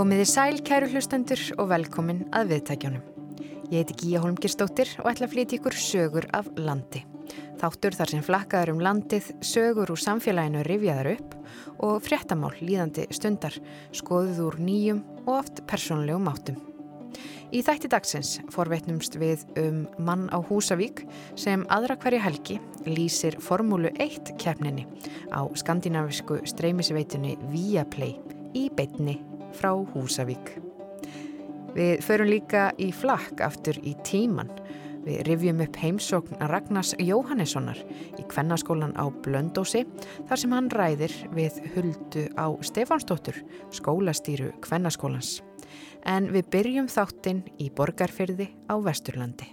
Komiði sæl, kæru hlustendur og velkomin að viðtækjónum. Ég heiti Gíja Holmgirstóttir og ætla að flytja ykkur sögur af landi. Þáttur þar sem flakkaður um landið, sögur úr samfélaginu rifjaðar upp og fréttamál líðandi stundar, skoðuð úr nýjum og oft persónlegum áttum. Í þætti dagsins forveitnumst við um mann á Húsavík sem aðra hverja helgi lýsir Formúlu 1 keppninni á skandinavisku streymisveitunni Viaplay í beitni frá Húsavík. Við förum líka í flakk aftur í tíman. Við rifjum upp heimsókn Ragnars Jóhannessonar í kvennaskólan á Blöndósi þar sem hann ræðir við huldu á Stefansdóttur, skólastýru kvennaskólans en við byrjum þáttinn í Borgarfyrði á Vesturlandi.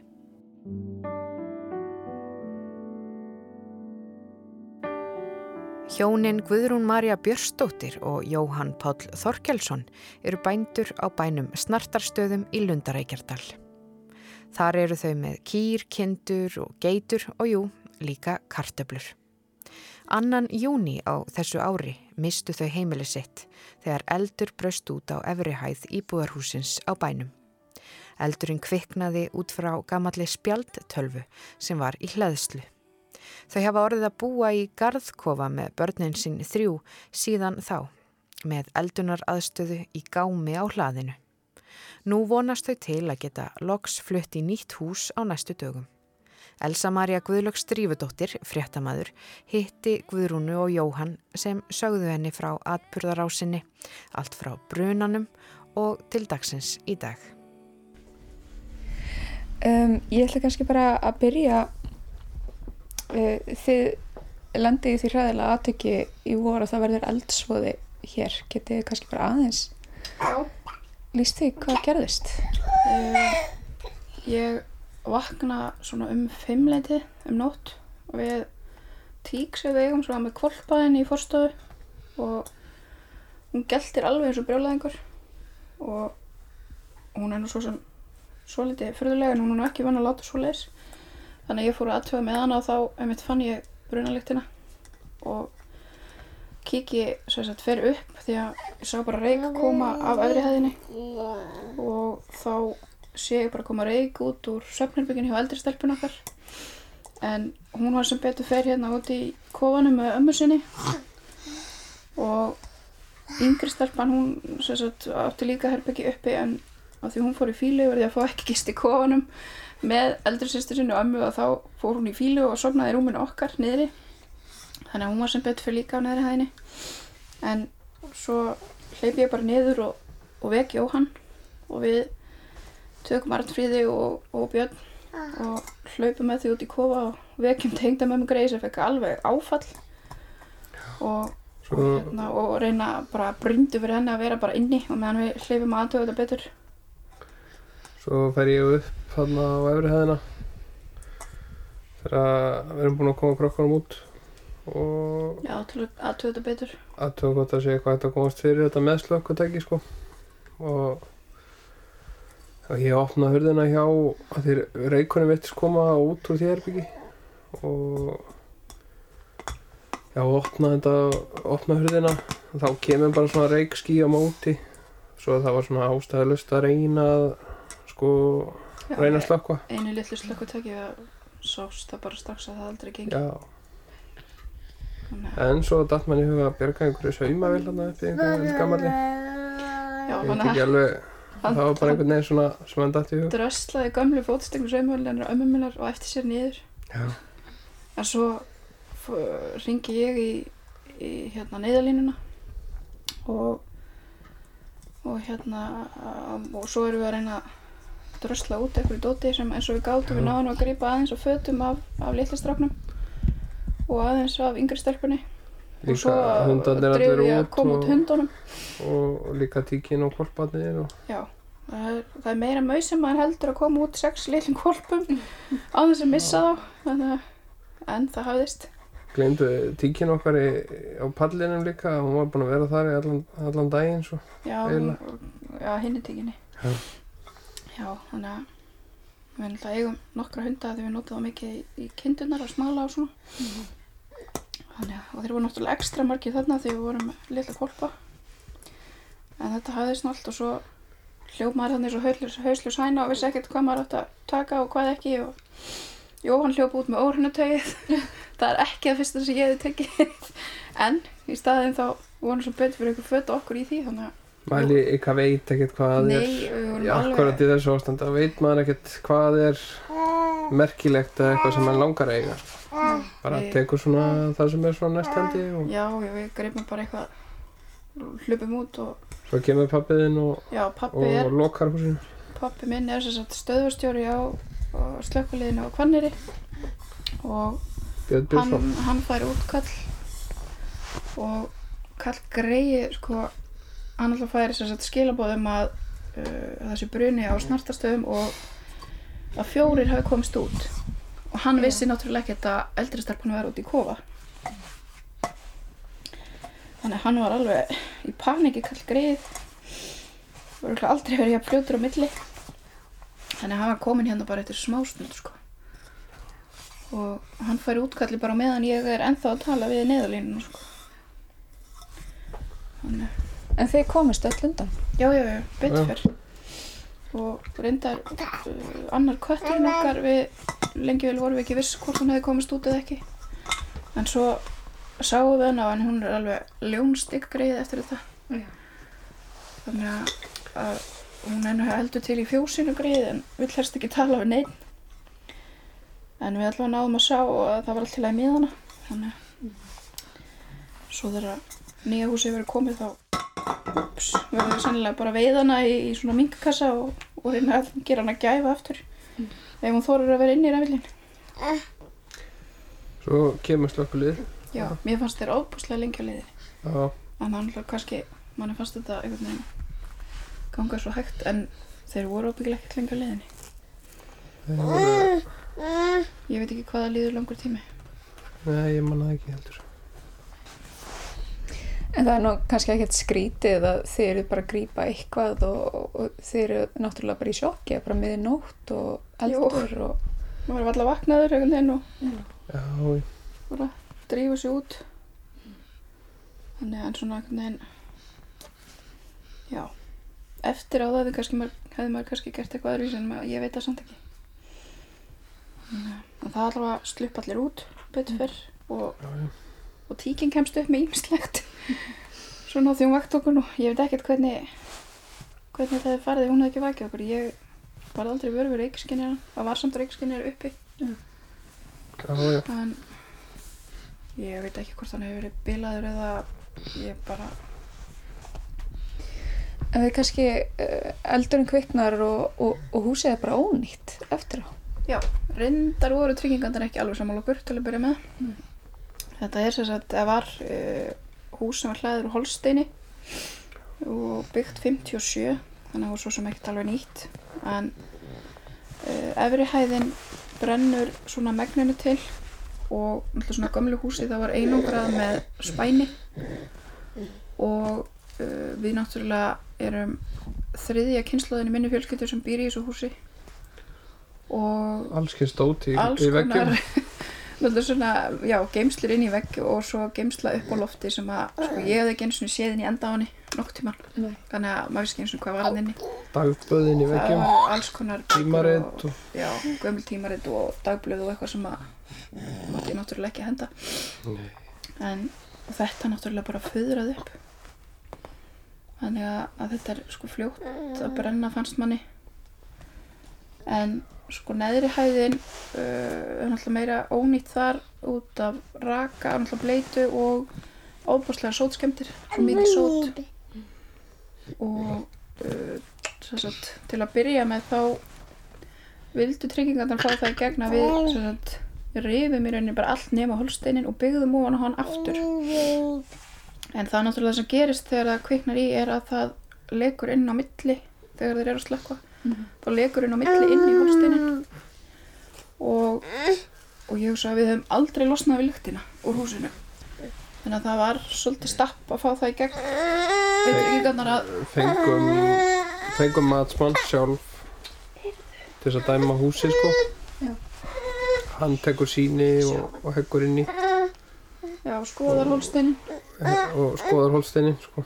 Hjónin Guðrún Marja Björstóttir og Jóhann Páll Þorkelsson eru bændur á bænum Snartarstöðum í Lundarækjardal. Þar eru þau með kýr, kindur og geitur og jú, líka kartöblur. Annan júni á þessu ári mistu þau heimili sitt þegar eldur bröst út á efrihæð íbúðarhúsins á bænum. Eldurinn kviknaði út frá gamalli spjaldtölvu sem var í hlæðslu. Þau hafa orðið að búa í gardkofa með börnin sín þrjú síðan þá, með eldunar aðstöðu í gámi á hlaðinu. Nú vonast þau til að geta loks flutt í nýtt hús á næstu dögum. Elsa Maria Guðlöks Strífudóttir, fréttamaður, hitti Guðrúnu og Jóhann sem sögðu henni frá atbyrðarásinni, allt frá brunanum og til dagsins í dag. Um, ég ætla kannski bara að byrja þið landið því hræðilega aðtöki í voru að það verður eldsvoði hér, getið kannski bara aðeins líst því hvað gerðist? Uh, ég vakna svona um fimmleiti um nótt og við tík sem við eigum svona með kvolpaðin í forstofu og hún geltir alveg eins og brjólaðingur og hún er nú svo sem svo litið fyrðulega en hún er nú ekki vann að láta svo leis þannig að ég fór að aðtöfa með hana og þá einmitt fann ég brunalíktina og kiki svo að þetta fer upp því að ég sá bara reik koma af öðri hæðinni. Og þá sé ég bara koma reik út úr söfnirbygginu hjá eldri stelpun okkar. En hún var sem betur fer hérna út í kofanum með ömmu sinni. Og yngri stelpan hún sagt, átti líka herbyggi uppi en á því hún fór í fílu verði að fá ekki gist í kofanum með eldri sýstur sinni og ömmu og þá fór hún í fílu og sopnaði rúminu okkar niðri. Þannig að hún var sem betur fyrir líka á neðri hæðinni. En svo hleypi ég bara niður og, og veki Jóhann og við tökum Arnfríði og, og Björn og hlaupum með því út í kofa og vekjum tengda með mig greið sem fekk alveg áfall. Og, hérna, og reyna bara brindu fyrir henni að vera bara inni og meðan við hlaupum aðtöðu þetta betur Svo fer ég upp hann á efri hæðina. Þegar við erum búin að koma krokkanum út og Já, aðtöðu þetta betur. aðtöðu gott að segja hvað þetta komast fyrir þetta meðslökkutæki sko. Og og ég opnaði hurðina hjá að því reikunni veitist koma út úr þérbyggi og já, opnaði þetta opnaði hurðina. Og þá kemur bara svona reikskí á móti. Svo það var svona ástæðilust að reyna sko, já, reyna að slökka einu litlu slökkutæki að sást það bara strax að það aldrei gengi. Já. En svo dætt mann í huga að bjerga einhverju saumavill hann upp í einhverju gammalli. já, ég veit ekki alveg það var bara einhvern veginn svona sem hann dætti í hug. Dröslaði gömlu fótstegnu saumhörlinir og ömmumilar og eftir sér niður. Já. en svo ringi ég í, í hérna neyðalínuna og og hérna og svo erum við að reyna að drösla út eitthvað dóti sem eins og við gátum við náðum að grípa aðeins og fötum af, af litlistráknum og aðeins af yngri stelpunni. Líka og svo drefum við að koma út hundunum. og, líka tíkin og kvolparnir og... já, það er, það er meira mau sem maður heldur að koma út sex litlum kvolpum á þess að missa þá en það hafðist. Glemdu tíkin okkar í, á pallinum líka hún var búin að vera þar í allan, allan daginn svo, já, já hinn er tíkinni. Já. Já, þannig að við erum alltaf eigum nokkra hunda þegar við notum það mikið í, í kindunar og smala og svona. Mm -hmm. Þannig, og þeir voru náttúrulega ekstra margið þarna þegar við vorum lilla kolpa en þetta hafði snallt og svo hljóp maður hann eins og hausljus, hausljus hæna og vissi ekkert hvað maður átt að taka og hvað ekki og Jóhann hljóp út með óhrinnatögið það er ekki að fyrsta sem ég hefði tekið. En í staðin þá vorum svo betur fyrir ykkur föt okkur í því þannig að Mæli ykkar veit ekkert hvað það nei, er. akkurat í þessu ástand þá veit maður ekkert hvað er merkilegt eða eitthvað sem maður langar að eiga. Bara Við- tekur svona það sem er svona næst hendi og já, já, við greipum bara eitthvað hlupum út og svo kemur pappiðinn og, já, pappi er og lokar húsinu. Pappi minn er stöðvarstjóri á slökkuliðinu á Hvanneri og Björn hann, hann fær útkall og kall greiði sko, hann alltaf fær sem sagt skilabóðum að uh, þessi bruni á snartastöðum og að fjórir hafi komist út. Og hann vissi náttúrulega ekki að eldri stelpunum var út í kofa. Þannig að hann var alveg í paniki kall greið örugglega aldrei verið að fljótur á milli. Þannig að hann var komin hérna bara eftir smásnund sko. Og hann fær útkalli bara meðan ég er ennþá að tala við neðalínuna sko. þannig En þeir komist öll undan. já, já, já, betur fyrr. Og reyndar uh, annar kötturinn okkar við lengi vel vorum við ekki viss hvort hún hefði komist út eða ekki. En svo sáum við hana en hún er alveg ljónstygg greið eftir þetta. Já. þannig að, að hún er nú heldur til í fjósinu greið en vill helst ekki tala við neinn. En við allavega náðum að sjá að það var allt til að miðana þannig að svo þegar nýja húsi verið komið þá ups, verðum við sannilega bara veiðana í, í svona minkakassa og, og reyna að gera hana gæfa aftur. Ef hún þorir að vera inn í ræfilin svo kemur slökkulið já, mér fannst þér óbúslega lengi á liði já, en þannig að kannski manni fannst þetta einhvern veginn ganga svo hægt en þeir voru óbyggilega ekkert lengi á liðinni þeir voru, ég veit ekki hvaða líður langur tími. Nei ég manna það ekki heldur En það er nú kannski ekkert skrítið að þeir eru bara að grípa eitthvað og, og þeir eru náttúrulega bara í sjokki, bara miði nótt og eldur og... maður var alltaf vaknaður einhvern veginn og já, bara drífa sig út. Þannig að svona einhvern veginn já. Eftir á það hefði, kannski, maður, hefði maður kannski gert eitthvað en maður, ég veit það samt ekki. Þannig að það allavega slupp allir út betur fyrr og, já, já. Og tíkin kemst upp með ýmslegt svona því hún vakt okkur nú ég veit ekkert hvernig hvernig það hefði farið hún hefði ekki vakið okkur. Ég var aldrei vörður við reykskinnir það var samt reykskinnir uppi. Já, já. en ég veit ekki hvort hann hefur verið bilaður eða ég bara En við kannski uh, eldurinn kviknar og, og, og húsið er bara ónýtt eftir á. já, reyndar voru tryggingandar ekki alveg saman okkur til að byrja með þetta er sem sagt, það var uh, hús sem var hlaður úr Holsteini og byggt 57 þannig að það var svo sem ekkert alveg nýtt. En uh, efri hæðin brennur svona megninu til og náttúrulega svona gömlu húsi það var einangrað með spæni. Og uh, við náttúrulega erum þriðja kynnslóðin í minni fjölskyldu sem býr í þessu húsi. Og allskinn stóti í, alls í veggjum náttúrulega svona, já, geimslur inn í vegg og svo geimsla upp á lofti sem að sko, ég hefði ekki eins og séð inn í enda á henni nokk tíman, þannig að maður vissi ekki eins og hvað var hann inni. Dagböðin í það veggjum var alls konar bækur tímarit og, og, já, gömul tímarit og dagblöð og eitthvað sem að mátti ég náttúrulega ekki henda. Nei. en þetta náttúrulega bara föðrað upp. Þannig að, að þetta er sko fljótt að brenna fannst manni. En sko neðri hæðin uh, er náttúrulega meira ónýtt þar út af raka, náttúrulega bleitu og óbúslega sótskemtir svo mikið sót. og uh, sagt, til að byrja með þá vildu tryggingarnar fá það í gegn að við sagt, rifum í rauninni bara allt nema holsteinin og byggðum ofan á hann aftur. En það náttúrulega sem gerist þegar það kviknar í er að það lekur inn á milli þegar þeir eru að slökka þá lekur inn á milli inn í holsteinin og, og ég hugsa að við höfum aldrei losnað við lyktina úr húsinu. Þannig að það var svolítið stapp að fá það í gegn. Við tryggingarnar að fengum fengum matsmann sjálf til þess að dæma húsi sko. Já. hann tekur síni og, og heggur inn í já, skoðar holsteinin og skoðar holsteinin sko.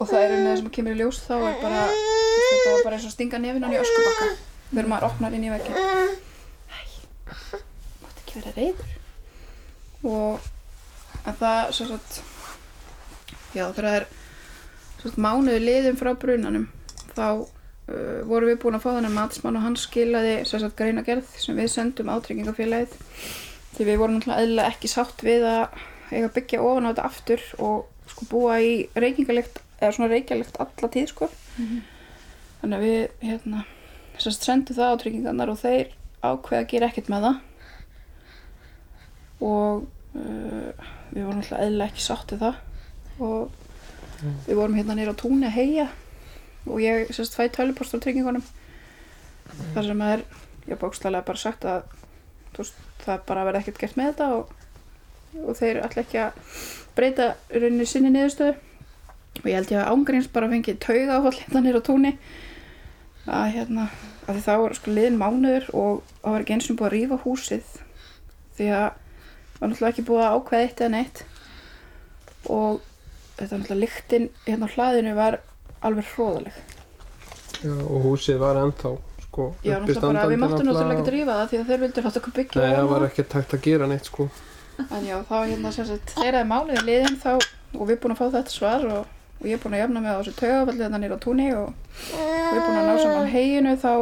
Og það er einu það sem kemur í ljós þá er bara þetta var bara eins og stinga nefinn hann í öskubakka. Þegar maður opnar inn í veginn Æ, mátt ekki vera reyður og en það svo sagt já þegar það er svo sagt mánuði liðum frá brunanum þá uh, vorum við búin að fá þannig matsmann og hann skilaði svo sagt greinagerð sem við sendum á tryggingafélagið. Því við vorum náttúrulega eðlilega ekki sátt við að eiga byggja ofan á þetta aftur og sko búa í reykingalegt eða svona reykjalegt alla tíð sko þannig að við hérna sérst sendum það á tryggingarnar og þeir ákveða að gera ekkert með það. Og uh, við vorum alltaf eðlilega ekki sáttið það. Og við vorum hérna nýra á túnni að heia og ég sérst fæ tölupost á tryggingunum. Þar sem er ég bókstælega bara sagt að veist, það bara verði ekkert gert með þetta og, og þeir ætla ekki að breyta rauninni sinni niðurstöðu. Og ég held ég að ángríns bara fengið tauga áfall hérna nýra á túnni að hérna að því þá var sko liðin mánuður og það var ekki eins og búið að rífa húsið því að það var náttúrulega ekki búið að ákveða eitt eða neitt. Og þetta náttúrulega lyktin hérna á hlaðinu var alveg hróðaleg Já, og húsið var ennþá sko Já, náttúrulega bara, við máttum náttúrulega ekki rífa það því að þeir vildu láta okkur byggja Nei, það var ekki takt að gera neitt sko. En já, þá hérna það er mánuði liðin þá, og við erum búin að fá þetta svar og, og ég er búin að jafna mig á þessu taugafalli þannig nýra á túnni og við erum búin að ná saman heginu þá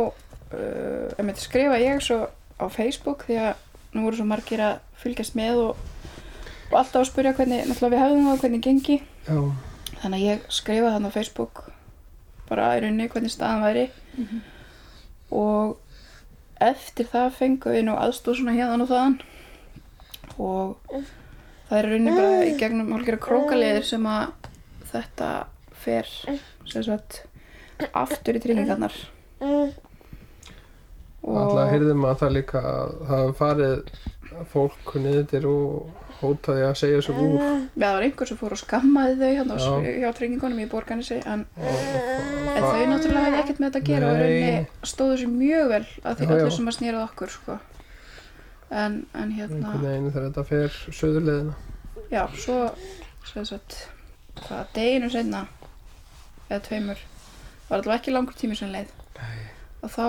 uh, skrifa ég svo á Facebook því að nú voru svo margir að fylgjast með og, og alltaf að spyrja hvernig, náttúrulega við hefðum það og hvernig gengi. Já, þannig að ég skrifa þannig á Facebook bara í rauninni hvernig staðan væri. Og eftir það fengum við nú aðstóð svona hérna og þaðan. Og það er rauninni bara í gegnum hálfgerða krókaliðir sem að þetta fer sem sagt aftur í tryggingarnar. Alltaf heyrðum að það líka að það farið fólk niður og hótaði að segja svo úr. Það var einhver sem fór og skammaði þau hérna á- hjá tryggingunum í borganessi en, og, en þau náttúrulega hefði ekkert með þetta að gera og Nei. rauninni stóðu sér mjög vel að því allir sem að snýrað okkur sko. en, en hérna veginn þegar þetta fer söðurleðina Já, svo sem sagt, hvað, deginu senna eða tveimur var allavega ekki langur tími sem leið. Nei. og þá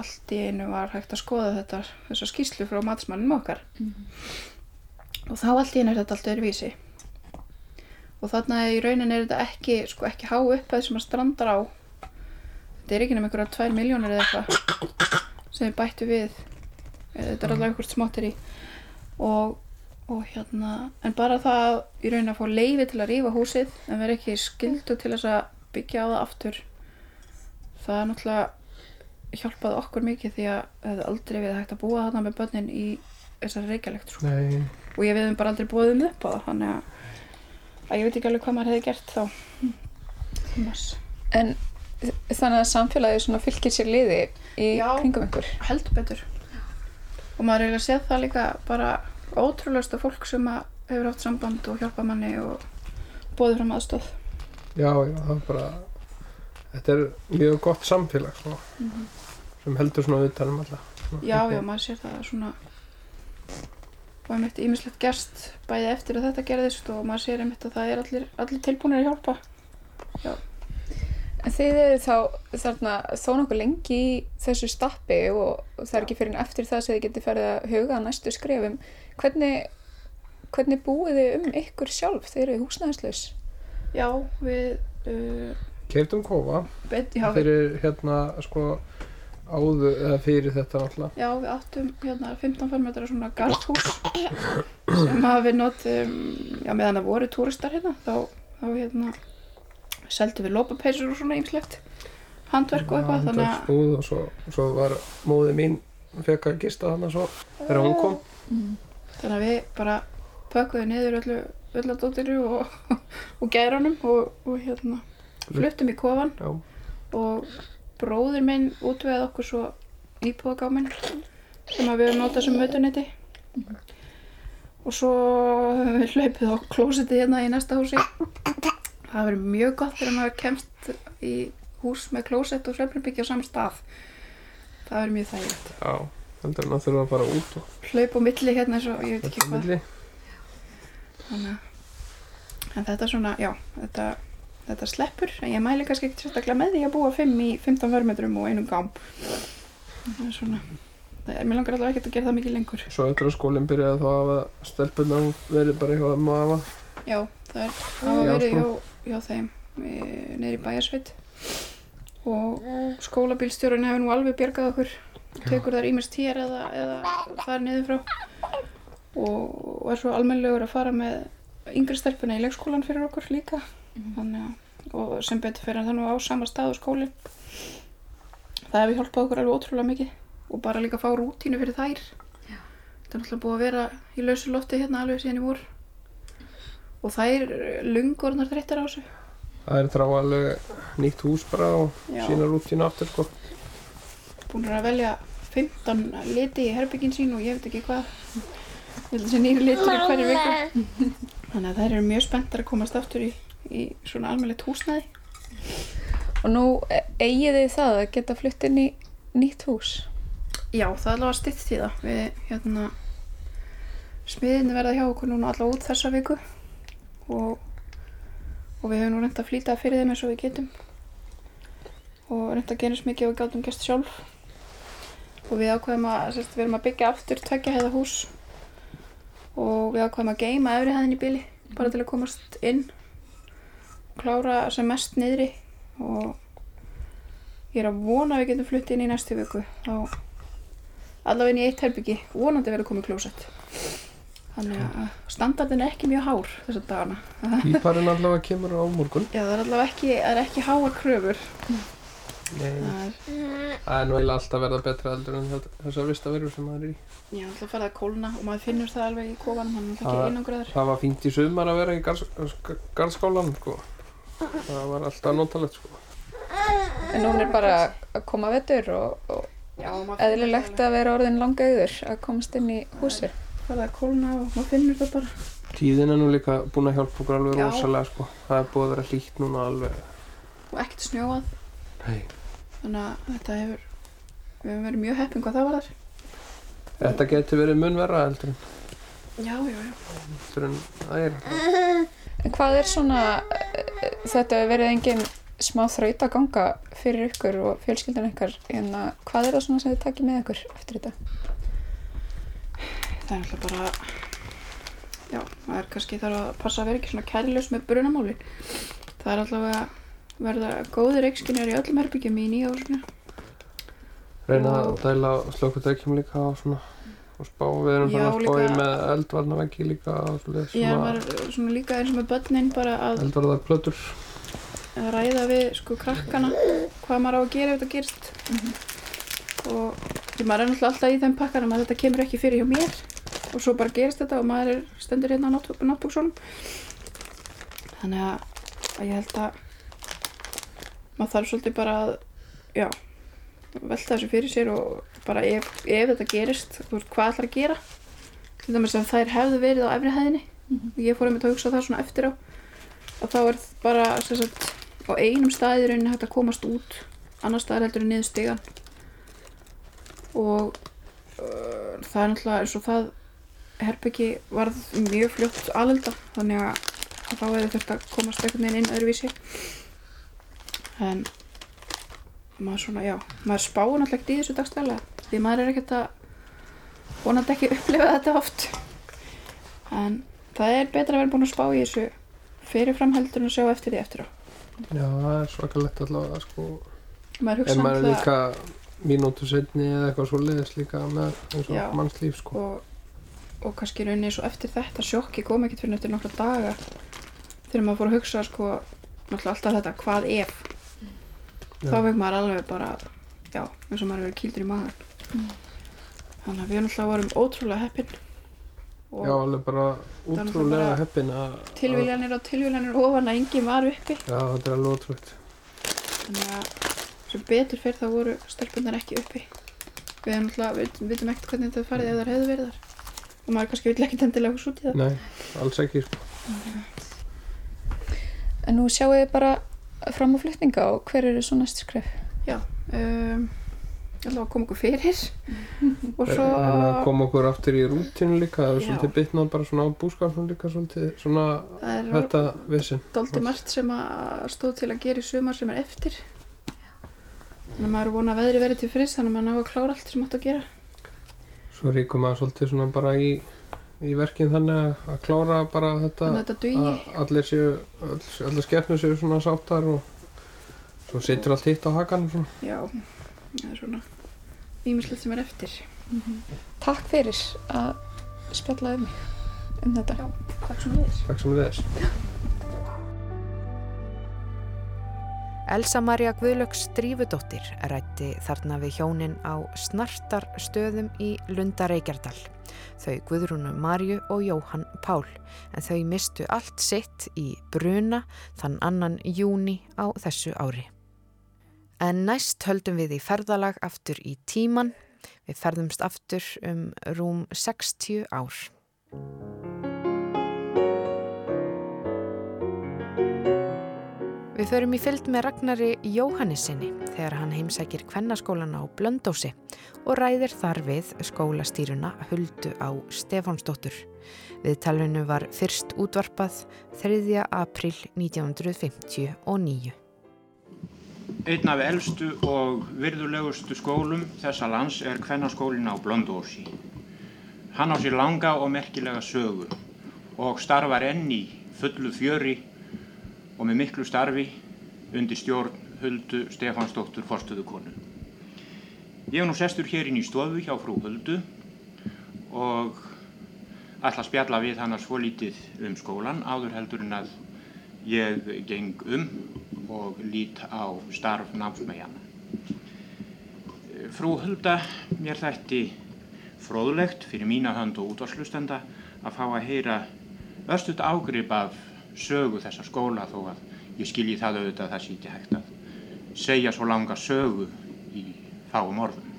allt í einu var hægt að skoða þetta þessa skýslu frá matsmannum okkar. Og þá allt í einu er þetta allt öðruvísi. Og þarna í raunin er þetta ekki sko ekki há upphæð sem að strandar á. Þetta er ekki nema einhverja 2 miljónir eða eitthvað sem við bættu við. Eh, þetta er allavega einhvert smáttir í og, og hérna en bara það í raunin að fá leiði til að rífa húsið en vera ekki skildu til þess að byggja á það aftur það er náttúrulega hjálpaði okkur mikið því að það hefði aldrei verið hægt að búa þarna með börnin í þessari reykjalegt sko. Nei, og ég við bara aldrei búið um upp á það þannig að, að ég veit ekki alveg hvað maður hefði gert þá Thomas. En þannig að samfélagið svona fylgir sér liði í Já. kringum ykkur. heldur betur og maður er eiginlega séð það líka bara ótrúlegsta fólk sem að hefur haft samband og hjálpa manni og bóðið fram aðstóð já, já, það er bara þetta er mjög gott samfélag sko, sem heldur svona um alla Svona, já, já, maður sér það svona og einmitt ímislegt gerst bæði eftir að þetta gerðist og maður sér einmitt að það er allir, allir tilbúinir að hjálpa En þið eru þá þarna þó nokkuð lengi í þessu stappi og það er ekki fyrir en eftir það sem þið getið ferðið að huga að næstu skrefum. Hvernig, hvernig búið þið um ykkur sjálf? Þið eru húsnæðislaus. já, við uh, Keirtum kofa bet, já, fyrir hérna sko áður eða fyrir þetta náttúrulega. Já, við áttum hérna 15 farmetra svona garðhús sem að við notum já, meðan það voru túristar hérna þá, þá hérna seldum við lópapeysur og svona ýmslegt handverk og eitthvað þannig að Handverksbúð og svo, svo var móði mín fekk að gista þarna svo þegar hún kom. Þannig að við bara pökkuðum niður öllu ölladóttiru og, og gæranum og, og hérna fluttum í kofan já, og bróðir minn útvegaði okkur svo íbúðagáminn sem að við höfum notað sem mötuneyti og svo höfum við hlaupið á klósetti hérna í næsta húsi. Það verður mjög gott þegar maður kemst í hús með klósett og hlaupunbyggja á saman stað. Það verður mjög þægilegt. Já hann að þurfa að fara út og hlaup á milli hérna eins og ég veit ekki hvað. þannig að en þetta er svona, já, þetta þetta sleppur en ég mæli kannski ekki sérstaklega með því að búa 5 í 15 förmetrum og einum gám. Það er svona það er, mér langar allavega ekkert að gera það mikið lengur. Svo að skólinn byrjaði þá að stelpunar verið bara hjá þeim og afa. já, það er það var verið hjá, sko. hjá þeim neyri í bæjarsveit. Og skólabílstjórun hefur nú alveg bjargað okkur tekur þar ímest hér eða, eða þar niður frá. Og, er svo almennlegur að fara með yngri stelpuna í leikskólan fyrir okkur líka þannig að og sem betur fyrir það nú á sama stað og skólinn það hefur hjálpað okkur alveg ótrúlega mikið og bara líka að fá rútínu fyrir þær. Já. þetta er náttúrulega búið að vera í lausu lofti hérna alveg síðan í vor. Og þær lungurnar þreyttar á þessu. Það er þrá alveg nýtt hús bara og Já. sína rútínu aftur sko. búin að velja 15 liti í herbyggin sín og ég veit ekki hvað. Ég held að sé nýri litur í hverju viku. Þannig að þær eru mjög spenntar að komast aftur í, í svona almennilegt húsnæði. Og nú eigið þið það að geta flutt inn í nýtt hús. Já, það er allavega stytt í það. Við, hérna, smiðinni verða hjá okkur núna allavega út þessa viku. Og, og við höfum nú reynd að flýta fyrir þeim eins og við getum. Og reynd að gera eins mikið og gátum gæst sjálf. Og við ákveðum að, sérst, við erum að byggja aftur tveggja heiða hús. Og við ákveðum að geima efri hæðin í bíli bara til að komast inn klára sem mest niðri og ég er að vona að við getum flutt inn í næstu viku þá allavega inn í eitt herbyggi vonandi verður komið klósett þannig að standardin er ekki mjög hár þessar dagana Íparinn allavega kemur á morgun. já það er allavega ekki, er ekki háar kröfur Nei, það er, nú eiginlega alltaf verða betra eldur en þessar vistaverur sem maður er í. já alltaf farið að kólna og maður finnur það alveg í kofanum hann er Það- ekki einangraður Það var fínt í sumar að vera í garðs- garðskólan sko. Það var alltaf notalegt sko. En hún er bara að koma vetur og, og eðlilegt það að vera orðin langauður að komast inn í húsi. alveg. farið að kólna og maður finnur það bara Tíðin er nú líka búin að hjálpa okkur alveg rosalega sko. Það er búið að vera hlýtt núna alveg. og ekkert snjóað Nei. þannig að þetta hefur við hefum verið mjög heppin hvað það var þar Þetta getur verið mun verra heldur en, já, já, já heldur en það er. En hvað er svona, eh, þetta hefur verið engin smá þraut að ganga fyrir ykkur og fjölskyldan ykkar, en að hvað er það svona sem þið takið með ykkur eftir þetta? það er alltaf bara já, það er kannski þarf að passa að vera ekki svona kærljus með brunamáli það er alltaf að verða góðir reikskinjar í öllum herbyggjum í nýja húsinu Reyna að Og- dæla slökkutækjum líka og svona. Og spá, við erum Já, bara að spá í með eldvarnaveggi líka svoleiðis, ég svona líka eins og með börnin bara að, eldvarðarplötur. að ræða við sko krakkana hvað maður á að gera ef þetta gerist. Og því maður er náttúrulega alltaf í þeim pakkanum að þetta kemur ekki fyrir hjá mér. Og svo bara gerist þetta og maður er stendur hérna á náttbúksunum þannig að, að ég held að maður þarf svolítið bara að já, velta þessu fyrir sér og bara ef, ef þetta gerist hvað ætlar að gera? Til dæmis ef þær hefðu verið á efri hæðinni og ég fór einmitt að hugsa það svona eftir á og þá er bara sagt, á einum staði í rauninni hægt að komast út. Annar staðar heldur en niður stigan og uh, það er náttúrulega eins og það herbyggi varð mjög fljótt alelda þannig að, að þá hefur að komast einhvern veginn inn öðruvísi. En maður svona, já, maður spáir náttúrulega ekkert í þessu dagstælega því maður er ekkert að vonandi ekki upplifa þetta oft en það er betra að vera búin að spá í þessu fyrirfram heldur en að sjá eftir því eftir á Já, það er svakalegt allavega sko. maður En maður er náttúrulega- líka mínútu setni eða eitthvað svo leiðis líka með eins og Já. mannslíf sko. og, og kannski rauninni svo eftir þetta sjokki kom ekkert fyrir eftir nokkra daga þegar maður fór að hugsa sko náttúrulega alltaf þetta, hvað ef Já. þá veit maður alveg bara já, eins og maður er verið kýldur í maður þannig að við náttúrulega vorum ótrúlega heppin og Já, alveg bara bara heppin að tilviljanir og tilviljanir ofan að enginn var uppi. Já, þetta er alveg ótrúlegt. Þannig að sem betur fyrir þá voru stelpunar ekki uppi. Við náttúrulega, við vitum ekkert hvernig þetta farið ef þær hefðu verið þar. Og maður kannski vill ekkert endilega hús út í það. Nei, alls ekki sko. En nú sjáu þið bara fram á flutninga og hver eru svo næst skref? um, allavega kom okkur fyrir. Og svo koma okkur aftur í rútinu líka það er svolítið bitnað bara svona á búskapnum líka svolítið svona það er þetta vissin doldi margt sem að stóð til að gera í sumar sem er eftir. Þannig að maður er vonað að veðri verið til friss þannig að maður ná að klára allt sem átt að gera. Svo ríkum maður svolítið svona bara í, í verkin þannig að- klára bara þetta þetta allir séu all, allir skefnur séu svona sáttar og svo situr allt hitt á hakan svona. já, það er svona ímislegt sem er eftir Takk fyrir að spjalla um mig um þetta. Já. takk svo með takk sem þess Elsa Maria Guðlöks Drífudóttir rætti þarna við hjónin á snartar stöðum í Lundareikjardal. Þau Guðrúnu Marju og Jóhann Pál en þau mistu allt sitt í bruna þann annan júni á þessu ári. En næst höldum við í ferðalag aftur í tíman. Við ferðumst aftur um rúm 60 ár. Við förum í fylgd með Ragnari Jóhannesinni þegar hann heimsækir kvennaskólan á Blöndósi og ræðir þar við skólastýruna Huldu á Stefánsdóttur. Við talunu var fyrst útvarpað 3. april 1959. Einn af elstu og virðulegustu skólum þessa lands er kvennaskólin á Blöndósi. Hann á sér langa og merkilega sögu og starfar enn í fullu fjöri og með miklu starfi undir stjórn Huldu Stefansdóttur forstuðukonu. Ég er nú sestur hér inn í stofu hjá frú Huldu og ætla að spjalla við hana svolítið um skólan áður heldur en að ég geng um og lít á starf námsmæjana. Frú Hulda, mér þætti fróðlegt fyrir mína hönd og útvarslustenda að fá að heyra örstuðt ágrip af sögu þessa skóla þó að ég skilji það auðvitað að það sé ekki hægt að segja svo langa sögu í fáum orðum.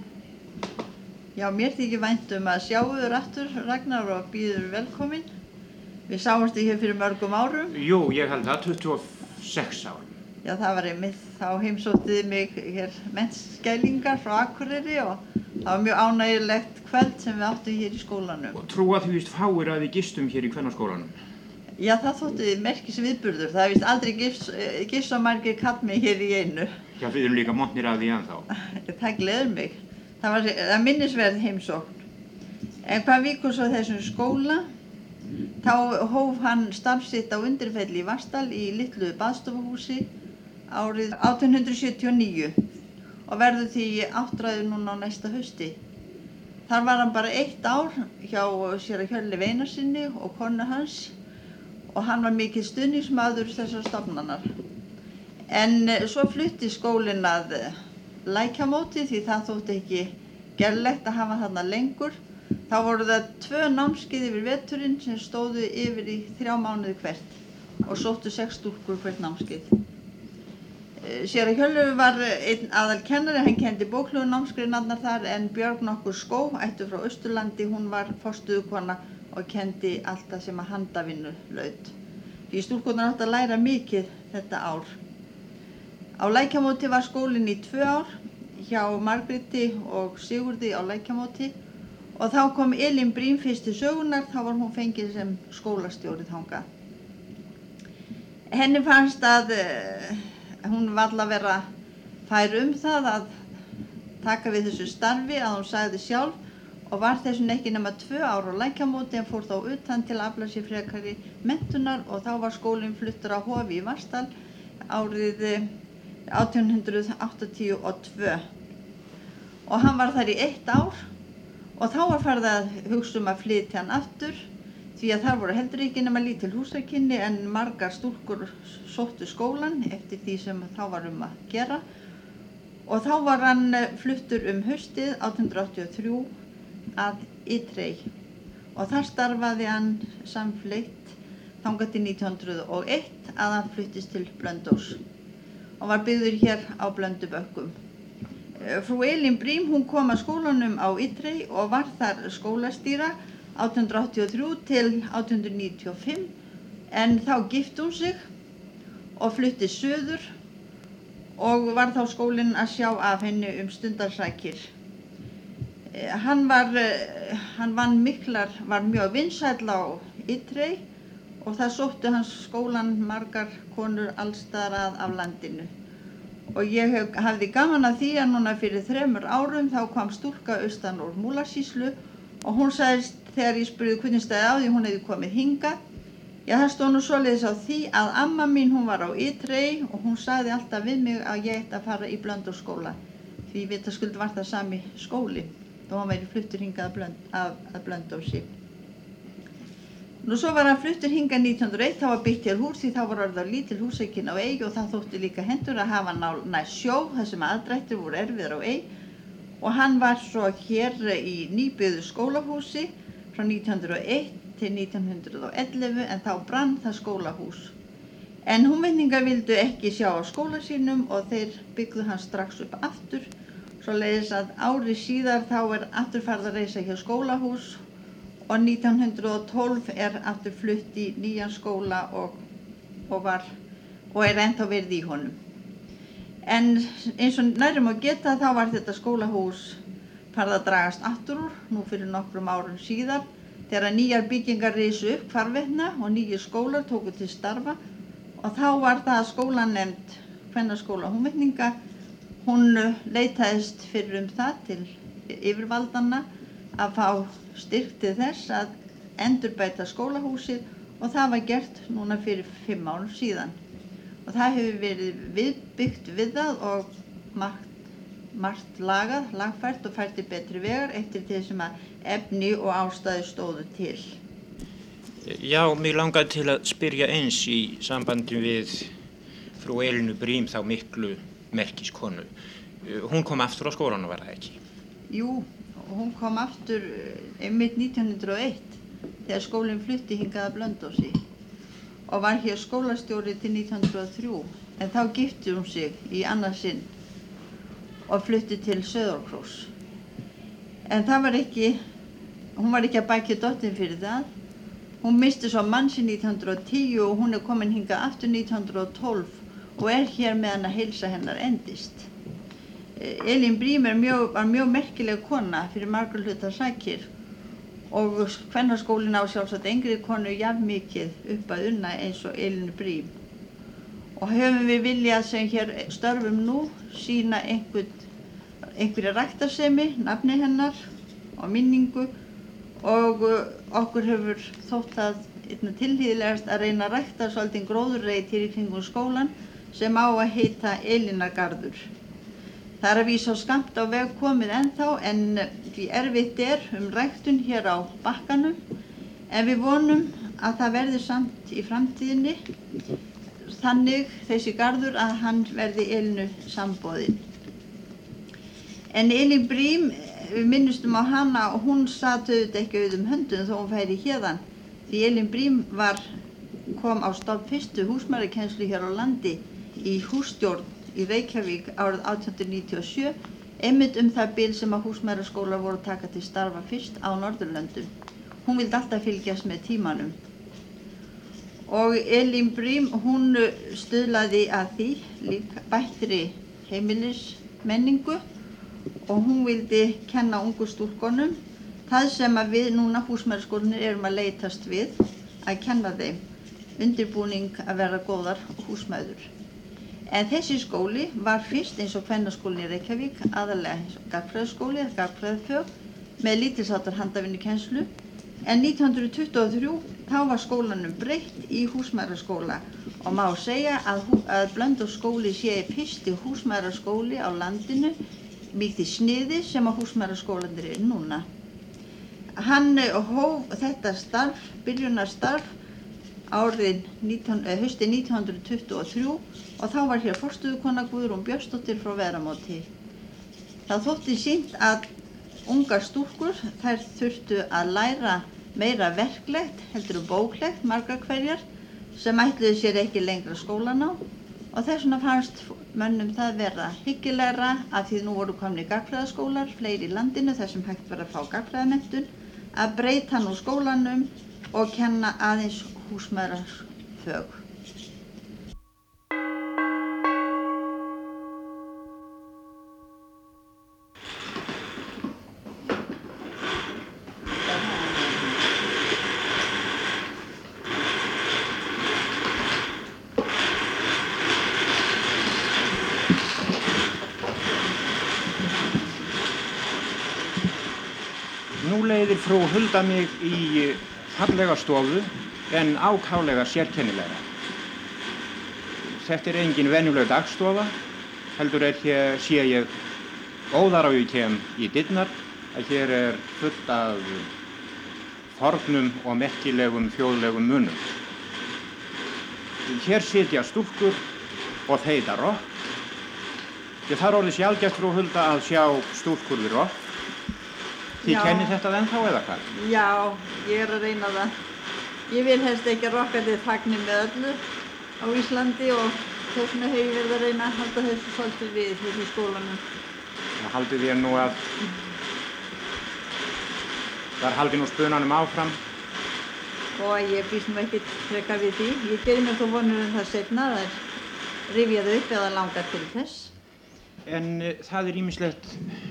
Já, mér þykir vænt um að sjá þur aftur, Ragnar, og býður velkomin. Við sáumst þig hér fyrir mörgum árum. Jú, ég held það 26 árum. Já, það var einmitt, þá heimsóttið mig hér mennskælingar frá Akureyri og það var mjög ánægilegt kvöld sem við áttum hér í skólanum. Og trúa því vist fáir að við gistum hér í kvennarskólanum. Já, það þótti merkis viðburður. Það vist aldrei gifs og margir kallmi hér í einu. Já, við erum líka montnir af því ennþá. Það gleður mig. Það var það minnisverð heimsókn. En hvað vikur svo þessum skóla? Þá hóf hann starfsitt á undirfelli í Vastal í litlu baðstofuhúsi árið 1879 og verður því áttræður núna á næsta hausti. Þar var hann bara eitt ár hjá sér að Hjörli Veinarsinni og konu hans og hann var mikið stuðningsmaður þessar stofnanar. En svo flutti skólinn að lækjamóti því það þótti ekki gerlegt að hafa þarna lengur. Þá voru það tvö námskeið yfir veturinn sem stóðu yfir í þrjá mánuði hvert og sóttu sex stúlkur hvert námskeið. Eh, Sér að Hjörlu var einn aðal kennari, hann kendi bóklugu námskeiðinarnar þar en Björg nokkur skó, ættu frá Östurlandi, hún var fórstuðukona og kendi allt það sem að handavinnu laut. Því stúlkurnar átt að læra mikið þetta ár. Á lækjamóti var skólinn í tvö ár hjá Margréti og Sigurði á lækjamóti og þá kom Elin Brím fyrst til sögunar, þá var hún fengið sem skólastjórið þangað. Henni fannst að uh, hún var að vera fær um það að taka við þessu starfi að hún sagði sjálf og var þessum ekki nema tvö ára á lækjamóti en fór þá utan til að afla sér frekari mentunar og þá var skólinn fluttur á Hofi í Varstal árið eh, 1882 og hann var þar í eitt ár og þá var farið að hugsa um að flytja hann aftur því að þar voru heldur ekki nema lítil húsakinni en margar stúlkur sóttu skólan eftir því sem þá var um að gera og þá var hann eh, fluttur um haustið 1883 að Ytrey og þar starfaði hann samfleitt þangað til 1901 að hann fluttist til Blöndós og var byggður hér á Blöndubökkum. Frú Elin Brím hún kom að skólanum á Ytrey og var þar skólastýra 1883 til 1895 en þá gift hún sig og flutti söður og var þá skólinn að sjá af henni um stundarsakir Eh, Hann var, eh, hann vann miklar, var mjög vinsæll á Ytrei og það sóttu hans skólan margar konur allstaðar að af landinu. Og ég hef, hafði gaman að því að núna fyrir þremur árum þá kom stúlka austan úr Múlasíslu og hún sagðist þegar ég spurði hvernig stæði á því hún hefði komið hinga. Já það stóð nú svoleiðis á því að amma mín hún var á Ytrei og hún sagði alltaf við mig að ég ætti að fara í blöndurskóla. Því vitaskuld var það sami skóli þó hann væri fluttur hingað að, blönd, að, að blöndósi. Nú svo var hann fluttur hingað 1901, þá var byggt hér hús því þá var orðið á lítil húsækin á eig og það þótti líka hendur að hafa næst sjó þar sem aðdrættir voru erfiðar á eig og hann var svo hér í nýbyðu skólahúsi frá 1901 til 1911 en þá brann það skólahús. En húnvenningar vildu ekki sjá á skóla sínum og þeir byggðu hann strax upp aftur Svo leiðis að ári síðar þá er aftur farið að reysa hjá skólahús og 1912 er aftur flutt í nýjan skóla og, og, var, og er ennþá verið í honum. En eins og nærum að geta þá var þetta skólahús farið að dragast aftur úr nú fyrir nokkrum árum síðar þegar nýjar byggingar reysu upp hvarvetna og nýjir skólar tóku til starfa og þá var það skólan nefnd hvernarskóla húnvetninga Hún leitaðist fyrir um það til yfirvaldanna að fá styrk til þess að endurbæta skólahúsið og það var gert núna fyrir fimm árum síðan. Og það hefur verið viðbyggt við það og margt, margt lagað, lagfært og fært í betri vegar eftir þessum að efni og ástæði stóðu til. Já, mér langaði til að spyrja eins í sambandi við frú Elinu Brím þá miklu merkiskonu. Eh, hún kom aftur á skólan og var það ekki? Jú, hún kom aftur eh, einmitt 1901 þegar skólinn flutti hingaða Blöndósi og var hér skólastjóri til 1903 en þá gifti hún sig í annarsinn og flutti til Söðorkrós. En það var ekki, hún var ekki að bækja dottin fyrir það. Hún misti svo mann sín 1910 og hún er komin hingað aftur 1912 og er hér meðan að heilsa hennar endist. Elin Brím mjög, var mjög merkileg kona fyrir margur hlutar sækir og hvernarskólin á sjálfsagt engri konu jafn mikið upp að unna eins og Elin Brím. Og höfum við viljað sem hér störfum nú sína einhver, einhverja ræktarsemi, nafni hennar og minningu og eh, okkur hefur þótt að tilhýðilegast að reyna að rækta svolítið gróðurreit hér í kringum skólan sem á að heita Elinargarður. Það er að vísa á skamt á veg komið ennþá en því erfitt er um ræktun hér á bakkanum en við vonum að það verði samt í framtíðinni þannig þessi gardur að hann verði Elinu sambóðinn. En Elin Brím, við minnustum á hana og hún satt auðvitað ekki auðum höndun þó hún færi hérðan því Elin Brím var, kom á stofn fyrstu húsmærakenslu hér á landi í hússtjórn í Reykjavík árið 1897 einmitt um það bil sem að húsmæraskólar voru taka til starfa fyrst á Norðurlöndum. Hún vildi alltaf fylgjast með tímanum. Og Elin Brím, hún stuðlaði að því líka bættri heimilismenningu og hún vildi kenna ungu stúrkonum það sem að við núna húsmæraskólinir erum að leytast við að kenna þeim undirbúning að vera góðar húsmæður. En þessi skóli var fyrst eins og hvernarskólinn í Reykjavík, aðalega gagfræðaskóli eða gagfræðafög með lítilsáttar handafinni kennslu. En 1923 þá var skólanum breytt í húsmæraskóla og má segja að, að Blöndóskóli sé fyrsti húsmæraskóli á landinu mikið sniði sem að húsmæraskólanir er núna. Hann hóf þetta starf, byrjunarstarf árið 19, eh, hösti 1923 og þá var hér forstuðukonna Guðrún Björnsdóttir frá Veramóti. Það þótti sínt að ungar stúrkur þær þurftu að læra meira verklegt heldur og bóklegt marga hverjar sem ætluði sér ekki lengra skólan á og þess vegna fannst mönnum það vera hyggilegra að því nú voru komni gagfræðaskólar, fleiri í landinu þar sem hægt var að fá gagfræðamentun, að breyta nú skólanum og kenna aðeins húsmaðurans fög. Nú leiðir frú Hulda mig í hallega stofu en ákálega sérkennilega. Þetta er engin venjuleg dagstofa, heldur er hér sé ég óðar á ég kem í dittnar að hér er fullt af fornum og merkilegum þjóðlegum munum. Hér sitja stúlkur og þeita rokk. Ég þarf orðið sjálfgeft frú Hulda að sjá stúlkur við rokk. Þið Já. kennið þetta ennþá eða hvað? Já, ég er að reyna það. Ég vil helst ekki að rokkandi þagni með öllu á Íslandi og þess vegna hef ég verið að reyna að halda þessu svolítið við hérna í skólanum. Það haldið ég nú að þar haldið nú spunanum áfram. og ég býst nú ekkert freka við því. Ég gerði mér þó vonur um það setna, það er rifjað upp eða langar til þess. En uh, það er ímislegt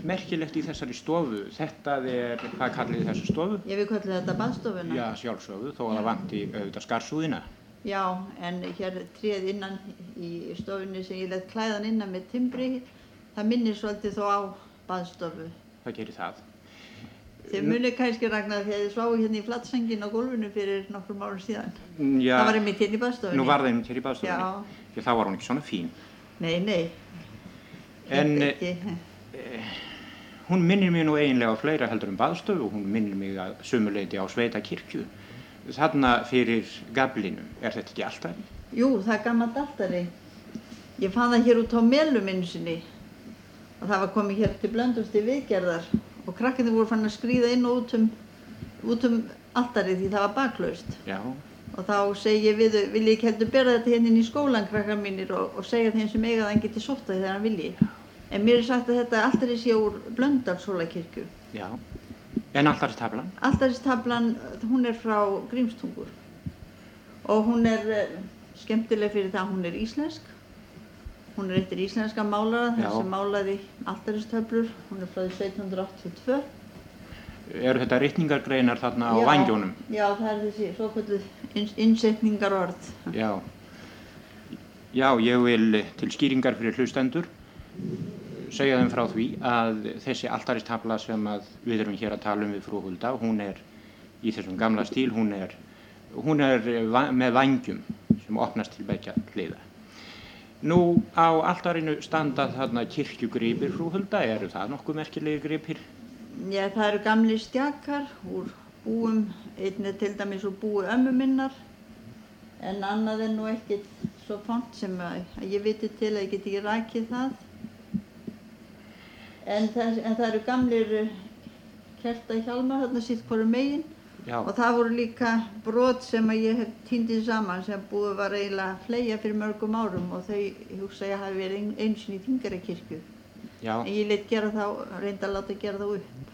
merkilegt í þessari stofu. Þetta er, hvað kallið þið þessu stofu? Ég vil kalla þetta baðstofuna. Já, sjálfsögðu, þó að það vanti auðvitað skarsúðina. Já, en hér tréð innan í stofunni sem ég let klæðan innan með timbri, það minnir svolítið þó á baðstofu. Það gerir það. Þið munið kannski ragnar þegar þið sváu hérna í flattsengin á gólfinu fyrir nokkrum árum síðan. Mm, Já, Það var einmitt hérna í baðstofunni. nú var það einmitt hér í baðstofunni. Já. Þá var hún ekki svona fín. Nei, nei. En eh, ekki. hún minnir mig nú eiginlega á fleira heldur en baðstofu. Hún minnir mig að sumuleiti á sveita kirkju. Þarna fyrir gablinum, er þetta ekki alltaf? Jú, það er gammalt altari. Ég fann það hér út á melum einu sinni. Og það var komið hér til blöndumst í viðgerðar. Og krakkarnir voru fann að skrýða inn og út um, út um altarið því það var baklaust. Já, Og þá segi ég við vil ég ekki heldur bera þetta hérna inn í skólan, krakkar mínir, og, og segja þeim sem eiga það en geti sótt það þegar hann vilji. En mér er sagt að þetta altarið sé úr Blöndalshólakirkju. já. En altarstaflan? Altaristablan, hún er frá Grímstungur og hún er eh, skemmtileg fyrir það að hún er íslensk. Hún er eftir íslenska málara, Já. þessi málaði altaristöflur, hún er frá því 1782. Eru þetta rytningargreinar þarna á Já, vangjónum? Já, það er þessi svo kvölduð innsetningar orð. Já. Já, ég vil til skýringar fyrir hlustendur segja þeim frá því að þessi altaristafla sem við erum hér að tala um við frú Hulda, hún er í þessum gamla stíl, hún er, hún er með vangjum sem opnast til begja hliða. Nú á altarinu standa þarna kirkjugripir frú Hulda, eru það nokkuð merkilegi gripir? Já, það eru gamli stjakar úr búum, einn er til dæmis úr búi ömmu minnar, en annað er nú ekkert svo font sem að, að ég viti til að ég get ekki rakið það. En það, en það eru gamlir kerta hjálmar þarna sitt hverju megin Já, og það voru líka brot sem að ég hef týndið saman sem búið var eiginlega að fleia fyrir mörgum árum og þau hugsa ég hafi verið ein- einu sinni í Þingarakirkju. Já. En ég leitt gera þá, reynda að láta gera þá upp.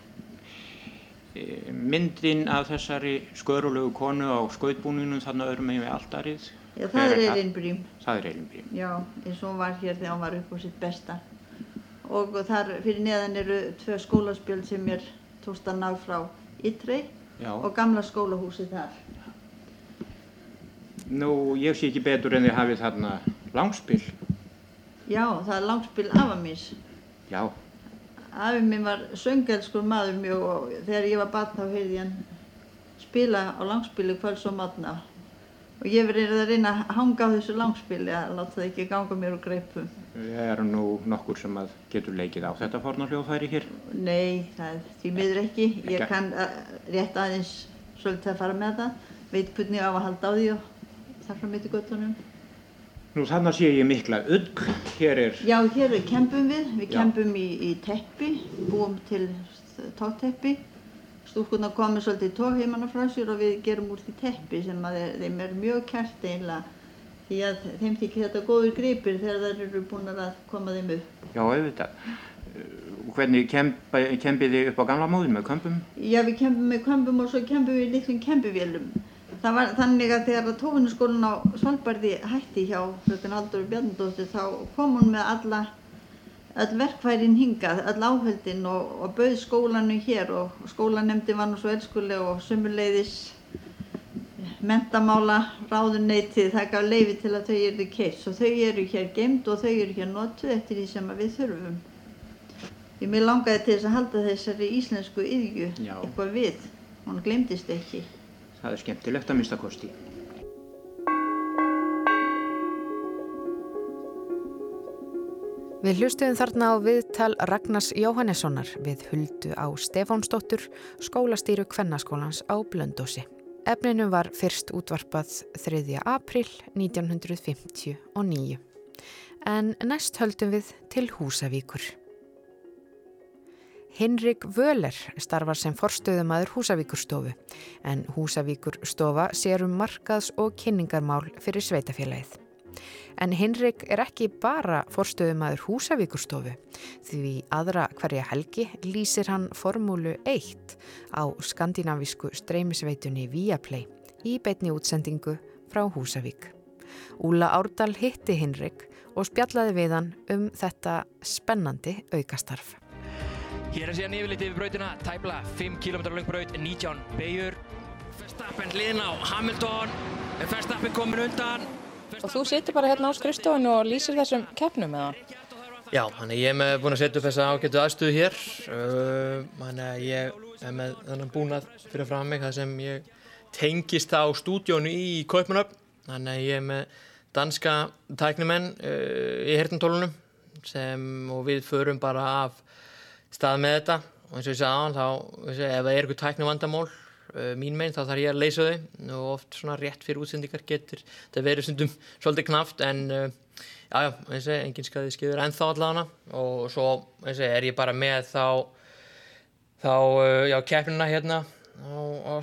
E, myndin af þessari skörulegu konu á skautbúninum þarna öðrum megin við altarið. Já, það er það? Elin Það er Elinbrím. Já, eins og hún var hér þegar hún var upp á sitt besta. Og þar fyrir neðan eru tvö skólaspjöld sem mér tókst að ná frá Ytrei Já. og gamla skólahúsið þar. Nú, ég sé ekki betur en þið hafið þarna langspill. Já, það er langspil afa míns. Já, Afi minn var söngelskur maður mjög og þegar ég var barn þá heyrði ég hann spila á langspili kvölds og matna. Og ég verið að reyna að hanga á þessu langspili að láta það ekki ganga mér úr greipum. erum nú nokkur sem að getur leikið á þetta forna hljóðfæri hér. Nei, það er því miður ekki. Ég kann uh, rétt aðeins svolítið að fara með það. Veit hvernig ég á að halda á því og þar frá mitt í göttunum. Nú, þarna sé ég mikla ugg. Hér er, Já, hér kempum við. Við Já. kempum í, í teppi, búum til tótteppi. Stúlkurnar komið svolítið tók heimann frá sér og við gerum úr því teppi sem að þeir- þeim er mjög kært eiginlega. Því að þeim þykir þetta góður gripir þegar þær eru búin að koma þeim upp. já, auðvitað. Uh, Hvernig kempið þið upp á gamla móðin með kömpum? Já, við kempum með kömpum og svo kempum við í litlum kempuvélum. Það var þannig að þegar tófunarskólinn á Svalbarði hætti hjá fröken Haldur Bjarnadóttir þá kom hún með alla, öll verkfærin hingað, öll áhöldin og, og bauð skólanu hér og skólanemdi var nú svo elskuleg og sumuleiðis mentamála ráðuneytið það gaf leifi til að þau eru keitt og þau eru hér gemd og þau eru hér notuð eftir því sem við þurfum. Því mér langaði til þess að halda þessari íslensku yðju eitthvað við. Hún glemdist ekki. Það er skemmtilegt að mista kosti. Við hlustuðum þarna á viðtal Ragnars Jóhannessonar við huldu á Stefánsdóttur skólastýru Kvennaskólans á Blöndósi. Efninu var fyrst útvarpað 3. april 1959. En næst höldum við til Húsavíkur. Hinrik Völer starfar sem forstöðumæður Húsavíkurstofu en Húsavíkurstofa sér um markaðs- og kynningarmál fyrir sveitafélagið. En Hinrik er ekki bara forstöðumæður Húsavíkurstofu því aðra hverja helgi lýsir hann formúlu 1 á skandinavísku streymisveitunni Viaplay í beitni útsendingu frá Húsavík. Úla Árdal hitti Hinrik og spjallaði við hann um þetta spennandi aukastarf. Hér er síðan yfirleitt yfir brautina, tæpla 5 km lang braut, 19 beigur. Verstappen liðin á Hamilton, Verstappen komin undan. Og þú situr bara hérna á skrifstofinu og lýsir þessum keppnum eða? Já, ég er með búin að setja upp þessa ágættu aðstöðu hér. Uh, Þannig að ég er með þannig búnað fyrir fram mig þar sem ég tengist á stúdjónu í Kaupmannöfn. Þannig að ég er með danska tæknimenn uh, í hertantólunum sem og við förum bara af stað með þetta. Og eins og ég sagði á hann þá, ef það er eitthvað tækni vandamál uh, mín meginn þá þarf ég að leysa þau. Og oft svona rétt fyrir útsendingar getur þetta verið stundum svolítið knaft en uh, já, já, eins og engin skaði skiður ennþá allavega. Og svo eins og er ég bara með þá þá, uh, já, keppnina hérna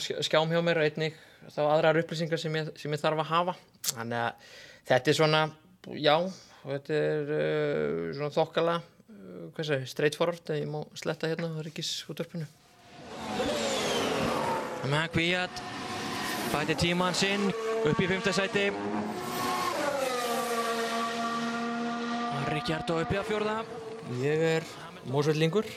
skj- skjám hjá mér og einnig þá aðrar upplýsingar sem ég, sem ég þarf að hafa. Þannig að þetta er svona já, þetta er uh, svona þokkala uh, hvað segir, straightforward ef ég má sletta hérna á ríkisútvarpinu Með Kvíat, bæti tíman sinn, upp í 5. sæti. Ríkjardó upp í að fjórða. Ég er mósvellingur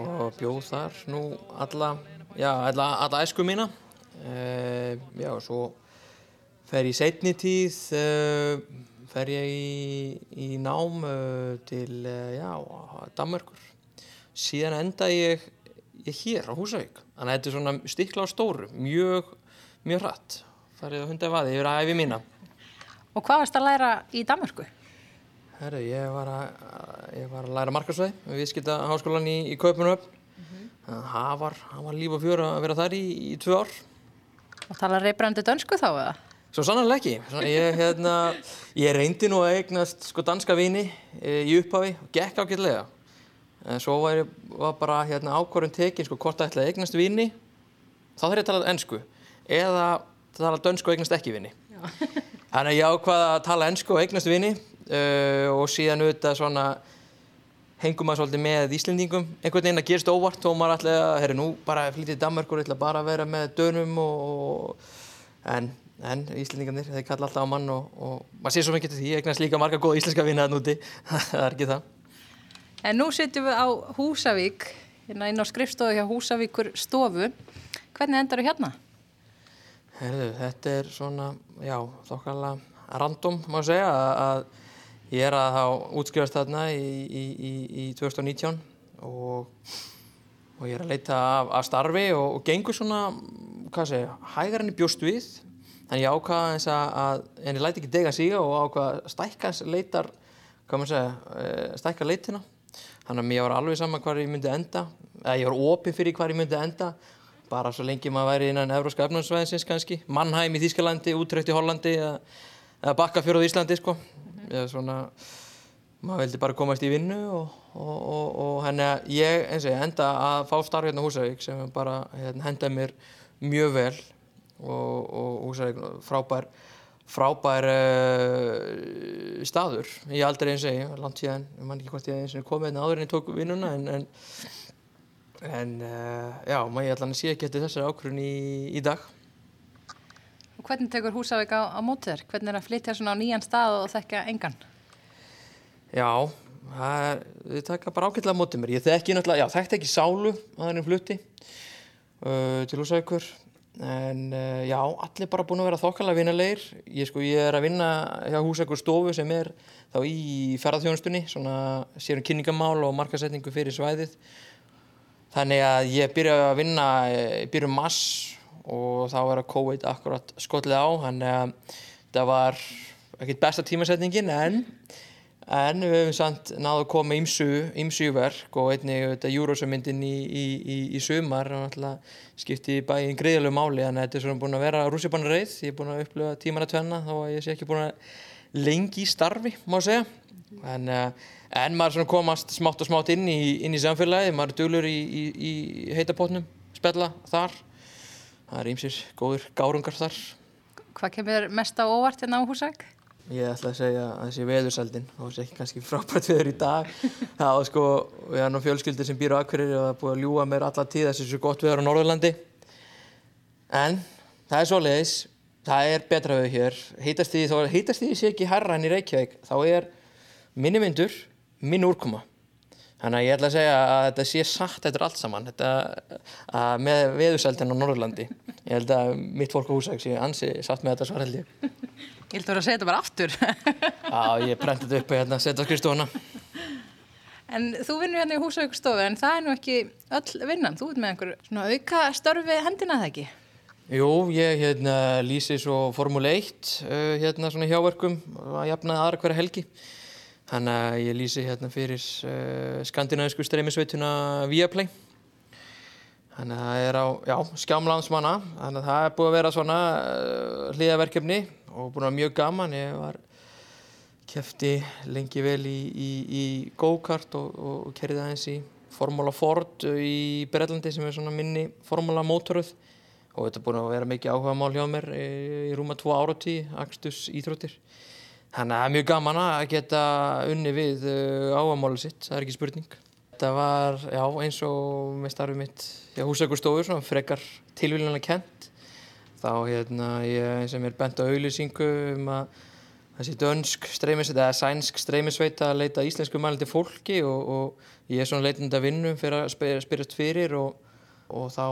og bjóð þar nú alla, já, alla, alla æsku mína. Uh, já, svo fer ég setni tíð, uh, fer ég í, í nám uh, til, uh, já, Danmörkur. Síðan enda ég, ég hér á Húsavík. Þannig að þetta er svona stikla á stóru, mjög, mjög hratt. Farið að hunda vaði yfir æfi mína. Og hvað varst að læra í Danmörku? Herru, ég var að, ég var að læra markarsvæði við viðskipta háskólan í, í Kaupunöfn. Það var, það var líf og fjör að vera þar í, í tvö ár. Og tala reybrandi dönsku þá eða? Svo sannarlega ekki. Ég, hérna, ég reyndi nú að eignast sko, danska vini e, í upphafi og gekk ágætlega. En svo var, ég, var bara hérna, ákvörðun tekin sko, hvort það að eignast vini, þá þarf ég að tala ennsku. Eða tala dönsku og eignast ekki vini. Þannig að ég ákvaða að tala ennsku og eignast vini uh, og síðan auðvitað svona hengum maður svolítið með Íslendingum einhvern veginn að gerist óvart og maður að herri nú bara flytið í Danmark og ætla bara að vera með dönum og, og en, en Íslendingarnir þeir kalla alltaf á mann og, og maður sé svo mikið til því ég eignast líka marga góða íslenska vinna að núti það er ekki það En nú sitjum við á Húsavík, hérna inn á skrifstofu hjá Húsavíkur stofu. Hvernig endar þú hérna? Herðu, þetta er svona, já, þokkarlega random, má segja, að, að ég er að þá útskrifast þarna í, í, í, í 2019 og, og ég er að leita af, af starfi og, og gengur svona, hvað segja, hægar enn í bjóst við. En ég ákvaða eins að, að, en ég læti ekki dega síga og ákvaða að stækka leitar, segja, eh, stækka leitina. Þannig að mér var alveg sama hvar ég myndi enda, eða ég var opið fyrir hvar ég myndi enda, bara svo lengi maður væri innan Evróska efnansvæðinsins kannski, Mannheim í Þýskalandi, Útrecht í Hollandi eða, Bakkafjörð í Íslandi sko. Eða svona, maður vildi bara komast í vinnu og, og, og, og henni að ég, eins og ég, enda að fá starf hérna Húsavík sem bara hérna, hendaði mér mjög vel og, og Húsavík frábær frábær uh, staður ég aldrei eins og ég, langt síðan ég man ekki hvort ég eins og komið hérna áður en ég tók vinnuna en, en En uh, já, maður ég ætla að sé ekki eftir þessari ákvörðun í, í dag. Og hvernig tekur Húsavík á, á mótið þér? Hvernig er að flytja svona á nýjan stað og þekka engan? Já, það er, þið taka bara ágætlega á mótið mér. Ég þekki náttúrulega, já, þekkti ekki sálu að henni flutti uh, til Húsavíkur. En uh, já, allir bara búin að vera þokkalega vinnulegir ég sko, ég er að vinna hjá húsækur stofu sem er þá í ferðarþjónustunni svona sérum kynningamál og markasetningu fyrir svæðið. Þannig að ég byrja að vinna byrjum mass og þá var að COVID akkurat skollið á. Þannig að það var ekkert besta tímasetningin en en við hefum samt náðu að koma ímsu, verk og einnig þetta Júrósumyndin í, í, í, í sumar og náttúrulega skipti bæinn greiðalegu máli. Þannig að þetta er svona búin að vera rússipanna reið ég er búin að upplifa tíman að tvenna þó að ég sé ekki búin að lengi í starfi má segja. En, en maður komast smátt og smátt inn í, inn samfélagi maður dölur í heitapotnum spella þar. Það er ímsir góður gárungar þar. Hvað kemur mest á óvart en hérna á húsæk? Ég ætla að segja að þessi veðursaldin og þessi ekki kannski frábært veður í dag. Það var sko, við erum fjölskyldir sem býr á Akverir og það er búið að ljúa mér alla tíð þessi svo gott veður á Norðurlandi. En það er svo leiðis það er betra veður hér. Heitast því, þá heitast því sé ekki herra enn í Reykjavík þá er minni myndur minn úrkoma þannig að ég ætla að segja að þetta sé satt er allt saman þetta, með veðursaldin á Norðurlandi ég held að mitt fólk á húsæk sé ansi satt með þetta svar held ég Ég held að vera að segja þetta bara aftur. Já, ég prenti þetta upp og hérna setja á skrifstofuna. En þú vinnur hérna í húsaukurstofu en það er nú ekki öll vinnan. Þú ert með einhver svona auka störfi hendina það ekki? Jú, ég hérna lýsi svo Formule 1 uh, hérna svona hjáverkum að jafna aðra hverja helgi. Þannig að ég lýsi hérna fyrir uh, skandinavisku streymisveituna Viaplay. Þannig að það er á, já, skjámlandsmanna. Þannig að það er búið að vera svona uh, hlýðaverkefni og búin að vera mjög gaman ég var kæfti lengi vel í, í, í go-kart og, og, og kerði aðeins í Formula Ford í Breitlandi sem er svona minni Formula mótoruð og þetta er búin að vera mikið áhuga mál hjá mér í, í rúma tvo áratí, Akstus Íþróttir þannig að það er mjög gaman að geta unni við áhuga málið sitt, það er ekki spurning. Þetta var, já, eins og með starfið mitt hjá húsækurstofur, svona frekar tilvílinlega kent þá hérna ég sem er bent á auðlýsingu um að þessi dönsk streymisveita eða sænsk streymisveita að leita íslensku mælindi fólki og, og ég er svona leitandi að vinnu fyrir að spyrjast fyrir og, og þá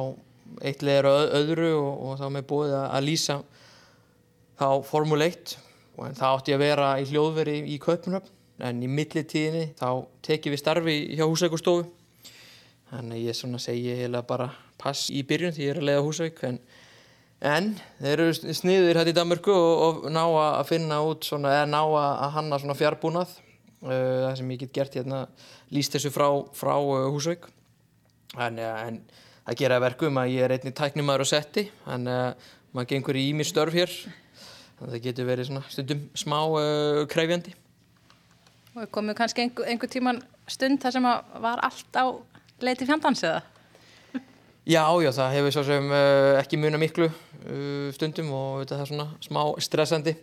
eitt leður öðru og, og þá með búið að, að lýsa þá Formule 1 og þá átti að vera í hljóðveri í Kaupunöfn en í millitíðinni þá tekið við starfi hjá húsækustofu þannig ég svona segi heila bara pass í byrjun því ég er að leiða húsæk en En þeir eru sniðir hætti í Danmörku og, og ná að finna út svona, eða ná að hanna svona fjárbúnað uh, það sem ég get gert hérna líst þessu frá, frá uh, Húsvík en, en það gera verkum að ég er einnig tæknumæður og setti en maður gengur í ími störf hér það getur verið svona stundum smá uh, krefjandi. Og komið kannski einhver, einhver tíman stund þar sem var allt á leiti fjandans eða? Já, já, það hefur svo sem uh, ekki muna miklu uh, stundum og þetta er svona smá stressandi.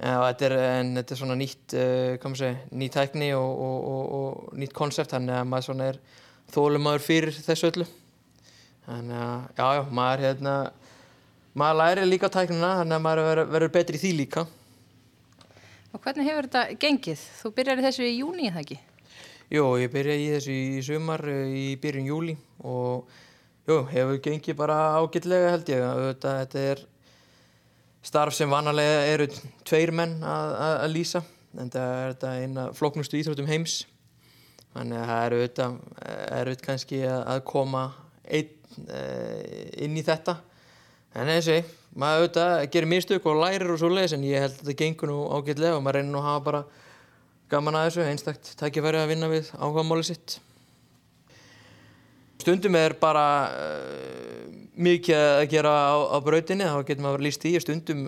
Uh, þetta er, en þetta er svona nýtt segja, nýtt tækni og, og, og, og nýtt konsept þannig að maður svona er þólumadur fyrir þessu öllu. Þannig að, já, já, maður hérna, maður læri líka tæknina þannig að maður verður, verður betri í því líka Og hvernig hefur þetta gengið? Þú byrjar í þessu í júni, eða ekki? Jó, ég byrjaði í þessu í sumar í byrjun júli og Jú, hefur gengið bara ágitlega held ég. Þetta, þetta er starf sem vanalega eru tveir menn að, lýsa. En það er þetta eina floknustu íþróttum heims. Þannig að það eru auðvitað, auðvitað kannski að koma einn uh, inn í þetta. En eins og maður auðvitað gerir mistök og lærir og svo leiðis en ég held að þetta gengur nú ágitlega og maður reynir nú að hafa bara gaman að þessu. Einstakt tækifæri að vinna við áhugamáli sitt. Stundum er bara uh, mikið að gera á, á brautinni, þá getur maður líst í. Stundum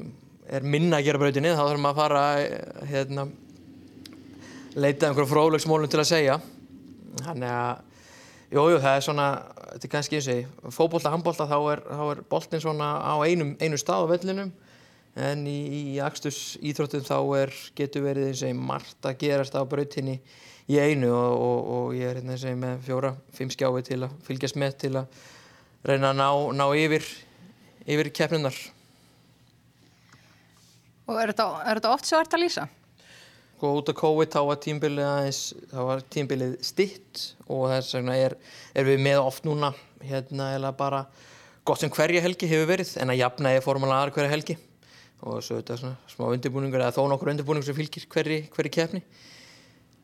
er minna að gera brautinni, þá þarf maður að fara að hérna, leita einhverjum fróðlegsmólum til að segja. Þannig að, jújú, það er svona, þetta er kannski eins og því, fókbólta, handbólta, þá er, er boltin svona á einum, einu stað á vellinum. En í, í Axtus íþróttum þá er, getur verið eins og því margt að gerast á brautinni í einu og, og, og ég er hérna sem með fjóra, fimm skjái til að fylgjast með til að reyna að ná, ná yfir, yfir keppnunar. Og er þetta, er þetta oft svo ert að lýsa? Sko út af COVID þá var tímbilið aðeins, þá var tímbilið stitt og þess vegna er, er við með oft núna hérna eða bara gott sem hverja helgi hefur verið en að jafna er formúla aðra hverja helgi. Og svo þetta svona smá undirbúningur eða þó nokkur undirbúningur sem fylgir hverri, hverri keppni.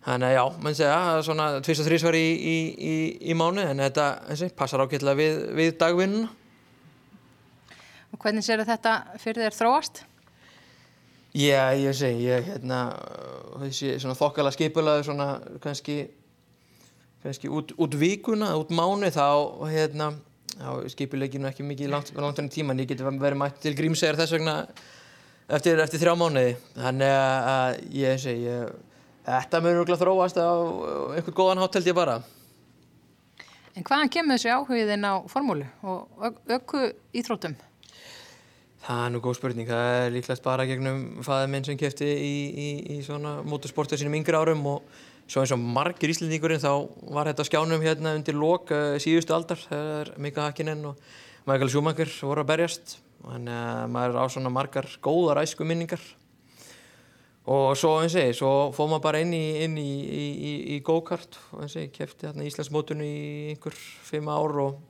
Þannig að já, mann segja svona tvist og þrísvar í, í, í, í mánu en þetta þessi, passar ágætlega við, við dagvinnuna. Og hvernig sér þetta fyrir þér þróast? Já, ég segi, ég hérna þessi svona þokkala skipulaði svona kannski kannski út, út vikuna, út mánu þá hérna þá skipuleginu ekki mikið langt, langt enn tíma en ég geti verið mætt til grímsegar þess vegna eftir, eftir þrjá mánuði þannig að ég segi ég, þetta mun örgulega þróast á einhvern góðan hátt held ég bara En hvaðan kemur þessi áhugiðin á formúlu og ökku íþróttum? Það er nú góð spurning, það er líklegt bara gegnum fæðið minn sem kefti í, í, í svona motorsportu sínum yngri árum og svo eins og margir íslendingurinn þá var þetta skjánum hérna undir lok uh, síðustu aldar þegar Mika Hakkinen og Michael Schumacher voru að berjast. Þannig að maður er á svona margar góðar æsku minningar og svo eins og ég, svo fóð maður bara inn í, í, í, go-kart. Og eins og ég kefti hérna Íslandsmótunni í einhver fimm ár og,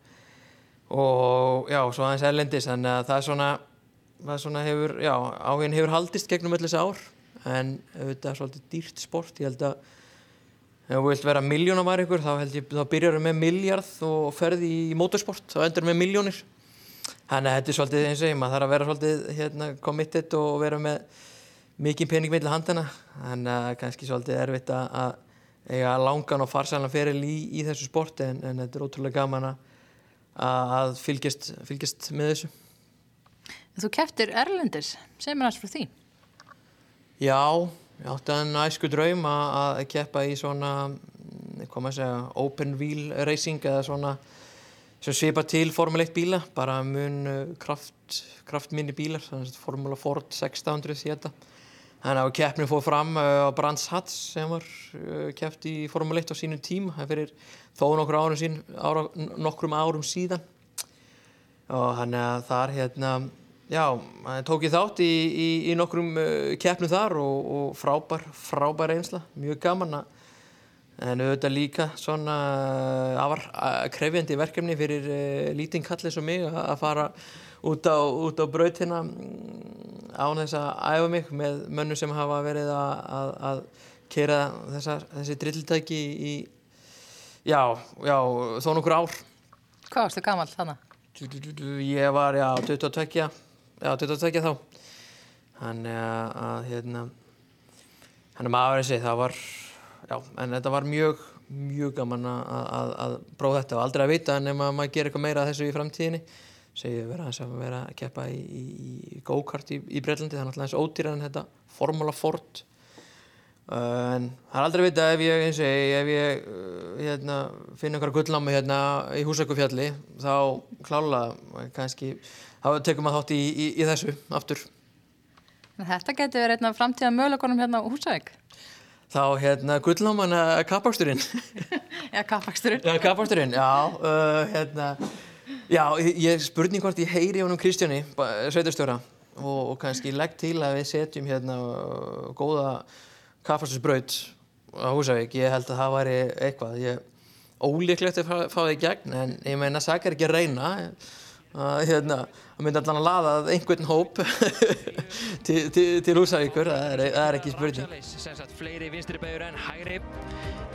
og já, svo aðeins erlendis. Þannig að það er svona það svona hefur, já, áhugin hefur haldist gegnum öll þessi ár en auðvitað er svolítið dýrt sport, ég held að ef þú vilt vera miljónamæri ykkur þá þá byrjar við með miljard og ferði í motorsport, þá endur við með miljónir þannig að þetta er svolítið eins og ég maður þarf að vera svolítið hérna, committed og vera með mikið pening meðlega handana þannig að kannski svolítið erfitt að eiga langan og farsælan feril í, í þessu sport en, en þetta er ótrúlega gaman að, að fylgjast, fylgjast með þessu Þú keftir Erlendis, segir mér alls frá því. Já, ég átti að næsku draum að keppa í svona hvað maður segja, open wheel racing eða svona sem svipa til Formule 1 bíla bara mun kraft, kraftminni bílar þannig að Formula Ford 600 þetta þannig að keppnin fóð fram á Brands Hatch sem var keppt í Formule 1 á sínum tíma það fyrir þó nokkur árum sín ára, nokkrum árum síðan. Og þannig að þar hérna já, tók ég þátt í, í, í nokkrum keppnum þar og, og frábær, frábær einsla mjög gaman að en auðvitað líka svona afar krefjandi verkefni fyrir lítinn kallið sem mig að fara út á, á brautina án þess að æfa mig með mönnu sem hafa verið að, að, að keira þessar, þessi drilltæki í já, já, þó nokkur ár. Hvað varstu gammal þannig? Ég var, já, 22 já, 22 þá. Þannig að hérna hann er maður þessi, það var já, en þetta var mjög, mjög gaman að, að, að prófa þetta og aldrei að vita en ef maður gerir eitthvað meira af þessu í framtíðinni. Segja vera að vera að keppa í, í, í go-kart í, í Breitlandi það er náttúrulega eins ódýrar en þetta Formula Ford. Uh, en það er aldrei að vita ef ég, eins og ég ef ég uh, hérna, finn einhverja gullnámi hérna í Húsækufjalli þá klála kannski þá tekum maður þátt í þessu aftur. Þetta getur verið einn af framtíða möguleikonum hérna á Húsæk þá hérna gullnáman að kappaksturinn Já, kappaksturinn Já, kappaksturinn, já uh, hérna, já, ég spurning hvort ég heyri honum Kristjáni, sveitarstjóra og, og kannski legg til að við setjum hérna góða kappastursbraut á Húsavík. Ég held að það væri eitthvað. Ég ólíklegt að fá það í gegn en ég meina, sakar ekki að reyna að hérna að mynda allan að laða einhvern hóp til, til, til Húsavíkur það er, það er ekki spurning. Sem sagt fleiri vinstri beður en hægri.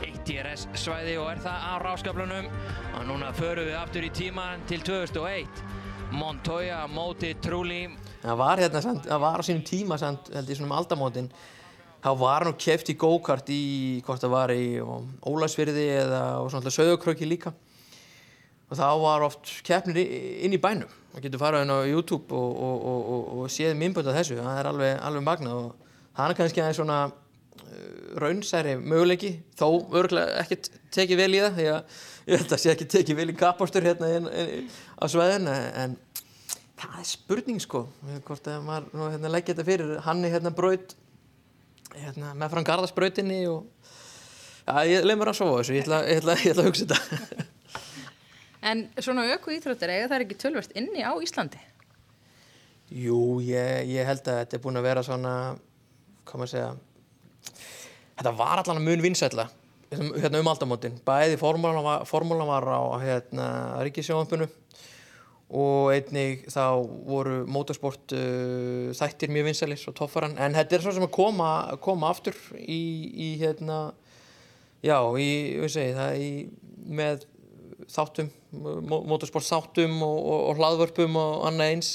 Eitt TRS svæði og er það á ráskaflunum og núna förum við aftur í tíman til 2001 Montoya móti Trulli. Það var hérna, það var á sínum tíma samt, held ég svona um aldamótin. Þá var hann keft í go-kart í hvort það var í Ólagsfyrði eða og svona sögurkröki líka og þá var oft keppnir inn í bænum. Maður getur farað inn á YouTube og, og, og, og séð minnbönd af þessu. Það er alveg, alveg magna og það er kannski aðeins svona uh, raunsæri möguleiki. Þó örgulega ekkert tekið vel í það því að ég held að sé ekki tekið vel í kapástur hérna inn, inn, á sveðin en það er spurning sko hvort að maður hérna, leggja þetta fyrir hann er hérna braut hérna, með fram garðarsbrautinni og ja, ég leið mér að sofa þessu. Ég ætla, ég ætla, ég ætla að hugsa þetta En svona auku íþróttir, eiga það ekki tölvert inni á Íslandi? Jú, ég, ég held að þetta er búin að vera svona, hvað maður segja, þetta var allan mun vinsætla hérna um aldamótin. Bæði formúlan var, formúlan var á hérna, Ríkisjónvömpunu og einnig þá voru motorsport uh, þættir mjög vinsalir og toffaran en þetta er svo sem að koma, koma aftur í, í hérna já, í, við segi það í, með þáttum motorsport þáttum og, og, og hlaðvörpum og annað eins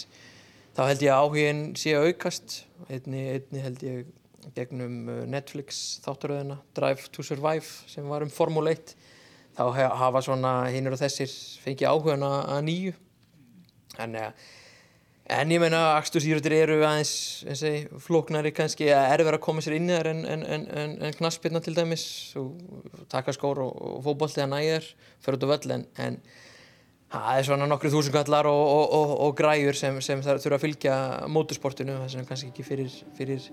þá held ég að áhugin sé að aukast. Einni, einni held ég gegnum uh, Netflix þáttaröðina Drive to Survive sem var um Formule 1 þá hafa svona hinnur og þessir fengið áhugan að nýju. En, en ég meina axtursýröður eru aðeins flóknari kannski að erfið að koma sér inn þar en, en, en knaspirna til dæmis. Taka skór og, og fókbóltið að næðir fyrir út á völl en það er svona nokkru þúsungallar og, og, og græur sem, sem það þurfa að fylgja mótursportinu það sem kannski ekki fyrir, fyrir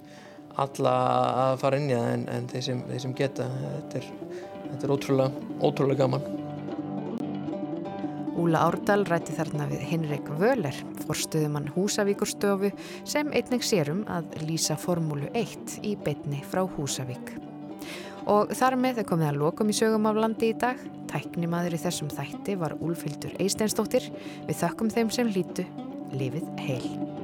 alla að fara inn í það en, en þeir, sem, þeir sem geta. Þetta er, þetta er ótrúlega, ótrúlega gaman Úla Árdal rætti þarna við Henrik Völer, forstuðumann Húsavíkurstofu sem einnig sérum að lýsa formúlu 1 í beitni frá Húsavík. Og þar með er komið að lokum í sögum af landi í dag. Tæknimaður í þessum þætti var Úlfildur Eisteinsdóttir. Við þökkum þeim sem lítu. Lifið heil.